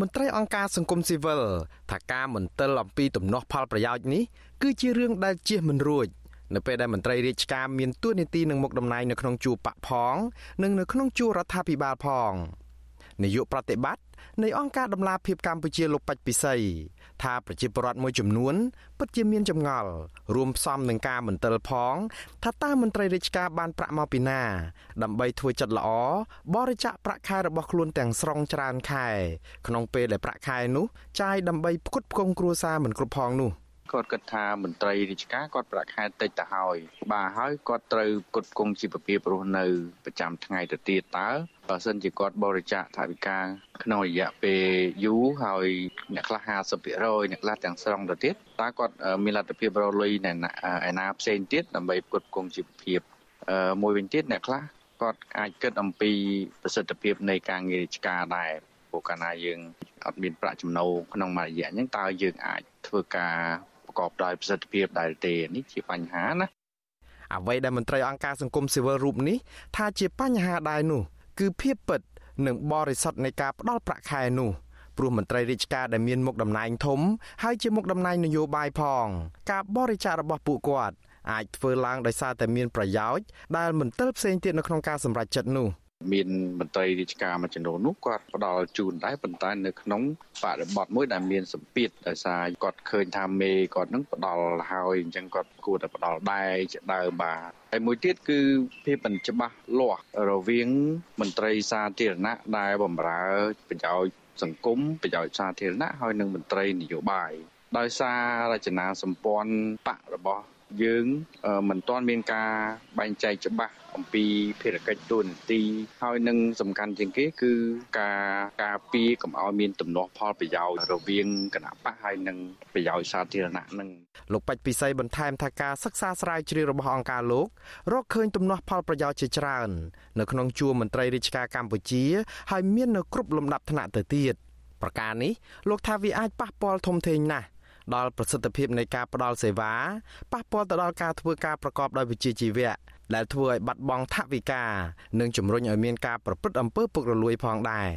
មន្ត្រីអង្គការសង្គមស៊ីវិលថាការមន្ទិលអំពីទំនាស់ផលប្រយោជន៍នេះគឺជារឿងដែលជៀសមិនរួចនៅពេលដែលមន្ត្រីរាជការមានទួនាទីនឹងមុខតំណែងនៅក្នុងជួរបកផង និងនៅក្នុងជួររដ្ឋាភិបាលផង នាយកប្រតិបត្តិនៃអង្គការដំឡាភិបកម្ពុជាលោកបាច់ពិសីថាប្រជាពលរដ្ឋមួយចំនួនពិតជាមានចម្ងល់រួមផ្សំនឹងការមន្ទិលផងថាតើមន្ត្រីរាជការបានប្រាក់មកពីណា ដើម្បីធ្វើចិត្តល្អបរិច្ចាគប្រាក់ខែរបស់ខ្លួនទាំងស្រុងច្រើនខែ ក្នុងពេលដែលប្រាក់ខែនោះចាយដើម្បីផ្គត់ផ្គង់គ្រួសារមិនគ្រប់ផងនោះគាត់គិតថាមន្ត្រីរាជការគាត់ប្រាក់ខែតិចទៅហើយបាទហើយគាត់ត្រូវគុតគង់ជីវភាពរស់នៅប្រចាំថ្ងៃទៅទៀតតើបើសិនជាគាត់បរិច្ចាគថវិកាក្នុងរយៈពេលយូរហើយអ្នកខ្លះ50%អ្នកខ្លះទាំងស្រុងទៅទៀតតើគាត់មានលទ្ធភាពរកលុយនៅឯណាផ្សេងទៀតដើម្បីផ្គត់ផ្គង់ជីវភាពមួយវិញទៀតអ្នកខ្លះគាត់អាចគិតអំពីប្រសិទ្ធភាពនៃការងាររាជការដែរព្រោះកាលណាយើងអត់មានប្រាក់ចំណូលក្នុងមួយរយៈហ្នឹងតើយើងអាចធ្វើការប្រកបដោយប្រសិទ្ធភាពដែរទេនេះជាបញ្ហាណាអ្វីដែលមន្ត្រីអង្គការសង្គមស៊ីវិលរូបនេះថាជាបញ្ហាដែរនោះ គឺភាពពិតនិងបរិសុទ្ធនៃការផ្ដល់ប្រាក់ខែនោះព្រោះមន្ត្រីរាជការដែលមានមុខតំណែងធំហើយជាមុខតំណែងនយោបាយផង ការបរិច្ចាគរបស់ពួកគាត់អាចធ្វើឡើងដោយសារតែមានប្រយោជន៍ដែលមន្ទិលផ្សេងទៀតនៅក្នុងការសម្រេចចិត្តនោះ មានមន្ត្រីរាជការមួយចំនួននោះគាត់ផ្ដល់ជូនដែរប៉ុន្តែនៅក្នុងបរិបទមួយដែលមានសម្ពាធដោយសារគាត់ឃើញថាមេគាត់នឹងផ្ដល់ហើយអញ្ចឹងគាត់គួរតែផ្ដល់ដែរជាដើមបាទហើយមួយទៀតគឺភាពមិនច្បាស់លាស់រវាងមន្ត្រីសាធារណៈដែលបម្រើប្រយោជន៍សង្គមប្រយោជន៍សាធារណៈហើយនិងមន្ត្រីនយោបាយដោយសាររចនាសម្ព័ន្ធបករបស់ យើងមិនទាន់មានការបែងចែកច្បាស់អំពីភារកិច្ចទូនាទីហើយនឹងសំខាន់ជាងគេគឺការការពារកុំឲ្យមានទំនាស់ផលប្រយោជន៍រវាងគណៈបកហើយនិងប្រយោជន៍សាធារណៈនឹងលោកបាច់ពិសីបន្ថែមថាការសិក្សាស្រាវជ្រាវរបស់អង្គការលោករកឃើញទំនាស់ផលប្រយោជន៍ជាច្រើននៅក្នុងជួរមន្ត្រីរាជការកម្ពុជាហើយមាននៅគ្រប់លំដាប់ថ្នាក់ទៅទៀតប្រការនេះលោកថាវាអាចប៉ះពាល់ធំធេងណាស់ ដល់ប្រសិទ្ធភាពនៃការផ្ដល់សេវាប៉ះពាល់ទៅដល់ការធ្វើការប្រកបដោយវិជ្ជាជីវៈដែលធ្វើឲ្យបាត់បង់ថវិកានិងជំរុញឲ្យមានការប្រព្រឹត្តអំពើពុករលួយផងដែរ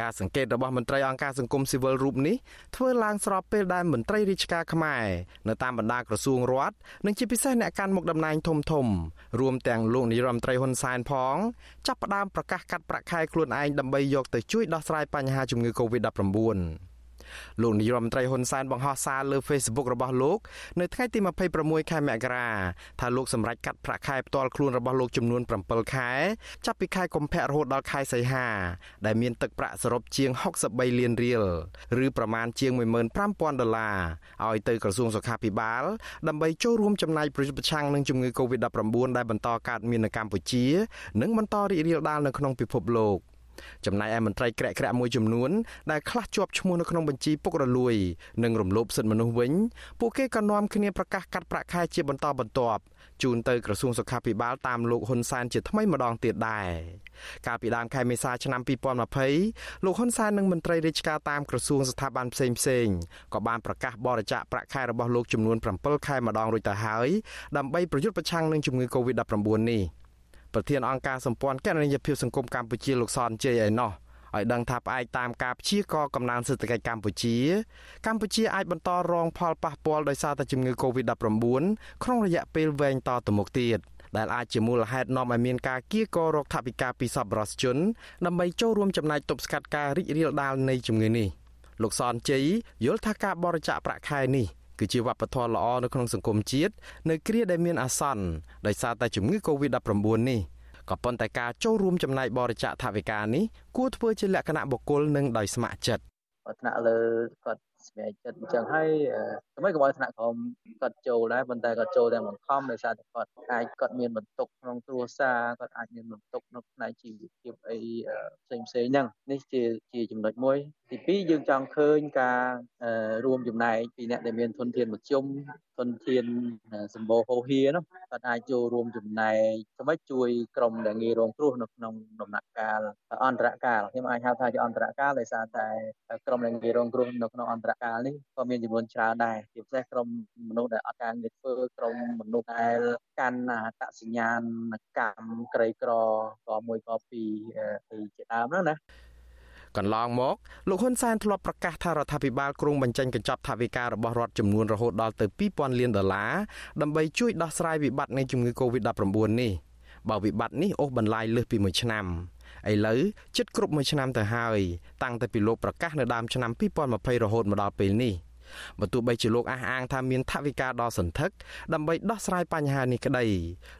ការសង្កេតរបស់មន្ត្រីអង្គការសង្គមស៊ីវិលរូបនេះធ្វើឡើងស្របពេលដែលមន្ត្រីរាជការខ្មែរនៅតាមបណ្ដាក្រសួងរដ្ឋនិងជាពិសេសអ្នកកាន់មុខតំណែងធំធំរួមទាំងលោកនាយរដ្ឋមន្ត្រីហ៊ុនសែនផងចាប់ផ្ដើមប្រកាសកាត់ប្រាក់ខែខ្លួនឯងដើម្បីយកទៅជួយដោះស្រាយបញ្ហាជំងឺ Covid-19 លោកនាយរដ្ឋមន្ត្រីហ៊ុនសែនបង្ហោះសារលើ Facebook របស់លោកនៅថ្ងៃទី26ខែមករាថាលោកសម្រេចកាត់ប្រាក់ខែផ្ទាល់ខ្លួនរបស់លោកចំនួន7ខែចាប់ពីខែកុម្ភៈរហូតដល់ខែសីហាដែលមានទឹកប្រាក់សរុបជាង63លានរៀលឬប្រមាណជាង15000ដុល្លារឲ្យទៅក្រសួងសុខាភិបាល ដើម្បីចូលរួមចំណែកប្រយុទ្ធប្រឆាំងនឹងជំងឺ Covid-19 ដែលបន្តកើតមាននៅកម្ពុជា និងបន្តរីករាលដាលនៅក្នុងពិភពលោក។ ចំណែកឯមន្ត្រីក្រាក់ក្រាក់មួយចំនួនដែលខ្លះជាប់ឈ្មោះនៅក្នុងបញ្ជីពុករលួយនិងរំលោភសិទ្ធិមនុស្សវិញពួកគេក៏នាំគ្នាប្រកាសកាត់ប្រាក់ខែជាបន្តបន្ទាប់ជូនទៅក្រសួងសុខាភិបាលតាមលោកហ៊ុនសែនជាថ្មីម្ដងទៀតដែរកាលពីដើមខែមេសាឆ្នាំ2020លោកហ៊ុនសែននិងមន្ត្រីរាជការតាមក្រសួងស្ថាប័នផ្សេងផ្សេងក៏បានប្រកាសបរិច្ចាគប្រាក់ខែរបស់លោកចំនួន7ខែម្ដងរួចទៅហើយដើម្បីប្រយុទ្ធប្រឆាំងនឹងជំងឺ Covid-19 នេះ ប្រធានអង្គការសម្ព័ន្ធគណនេយ្យភាពសង្គមកម្ពុជាលោកសនជ័យឯណោះឲ្យដឹងថាផ្អែកតាមការព្យាករកំណើនសេដ្ឋកិច្ចកម្ពុជា កម្ពុជាអាចបន្តរងផលប៉ះពាល់ដោយសារតែជំងឺ Covid-19 ក្នុងរយៈពេលវែងតទៅមុខទៀតដែលអាចជាមូលហេតុនាំឲ្យមានការគៀកករោគថវិកាពីសប្បុរសជនដើម្បីចូលរួមចំណែកទប់ស្កាត់ការរីករាលដាលនៃជំងឺនេះលោកសនជ័យយល់ថាការបរិច្ចាគប្រាក់ខែនេះ គឺជាវប្បធម៌ល្អនៅក្នុងសង្គមជាតិនៅគ្រាដែលមានអាសន្នដោយសារតែជំងឺ Covid-19 នេះក៏ប៉ុន្តែការចូលរួមចំណែកបរិច្ចាគថវិកានេះគួរធ្វើជាលក្ខណៈបុគ្គលនិងដោយស្ម័គ្រចិត្តថ្នាក់លើគាត់ស្វែងចិត្តអញ្ចឹងហើយថ្មីក៏បើថ្នាក់ក្រោមគាត់ចូលដែរប៉ុន្តែគាត់ចូលតែបង្ខំដោយសារតែគាត់អាចគាត់មានបន្ទុកក្នុងគ្រួសារគាត់អាចមានបន្ទុកនៅផ្នែកជីវភាពអីផ្សេងផ្សេងហ្នឹងនេះជាជាចំណុចមួយ ទី2យើងចង់ឃើញការរួមចំណែកពីអ្នកដែលមានធនធានមធ្យមធនធានសម្បូរហូរហៀនោះគាត់អាចចូលរួមចំណែកសម្រាប់ជួយក្រុមដែលងាយរងគ្រោះនៅក្នុងដំណាក់កាលអន្តរកាលខ្ញុំអាចហៅថាជាអន្តរកាលដោយសារតែក្រុមដែលងាយរងគ្រោះនៅក្នុងអន្តរកាលនេះក៏មានចំនួនច្រើនដែរជាពិសេសក្រុមមនុស្សដែលអត់ការងារធ្វើក្រុមមនុស្សដែលកាន់អត្តសញ្ញាណកម្មក្រីក្រក៏មួយក៏ពីរជាដើមហ្នឹងណា កន្លងមកលោកហ៊ុនសែនធ្លាប់ប្រកាសថារដ្ឋាភិបាលគ្រងបញ្ចេញកញ្ចប់ថវិការបស់រដ្ឋចំនួនរហូតដល់ទៅ2000លានដុល្លារដើម្បីជួយដោះស្រាយវិបត្តិនៃជំងឺ Covid-19 នេះបើវិបត្តិនេះអូសបន្លាយលើសពី1ឆ្នាំឥឡូវជិតគ្រប់1ឆ្នាំទៅហើយតាំងតែពីលោកប្រកាសនៅដើមឆ្នាំ2020រហូតមកដល់ពេលនេះ បើទោះបីជាលោកអះអាងថាមានថវិកាដ៏សន្ធឹកដើម្បីដោះស្រាយបញ្ហានេះក្តី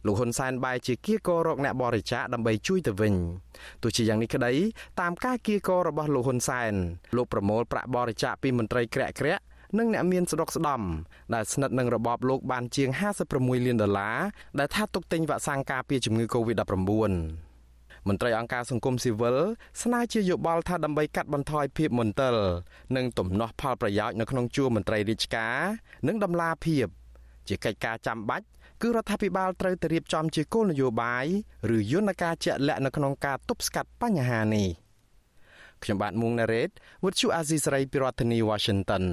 លោកហ៊ុនសែនបែរជាគៀកោរកអ្នកបរិច្ចាគដើម្បីជួយទៅវិញទោះជាយ៉ាងនេះក្តីតាមការគៀកោរបស់លោកហ៊ុនសែនលោកប្រមូលប្រាក់បរិច្ចាគពីមន្ត្រីក្រាក់ក្រាក់និងអ្នកមានស្ដុកស្ដំដែលស្និទ្ធនឹងរបបលោកបានជាង56លានដុល្លារដែលថាទុកទិញវ៉ាក់សាំងការពារជំងឺ Covid-19 មន្ត្រីអង្គការសង្គមស៊ីវិលស្នើជាយោបល់ថាដើម្បីកាត់បន្ថយភាពមន្ទិលនិងទំនាស់ផលប្រយោជន៍នៅក្នុងជួរមន្ត្រីរាជការ និងដំណាភាព ជាកិច្ចការចាំបាច់គឺរដ្ឋាភិបាលត្រូវតែរៀបចំជាគោលនយោបាយឬយន្តការជាក់លាក់នៅក្នុងការទប់ស្កាត់បញ្ហានេះខ្ញុំបាទមួងណារ៉េត With you Azizi Saray ពីរដ្ឋធានី Washington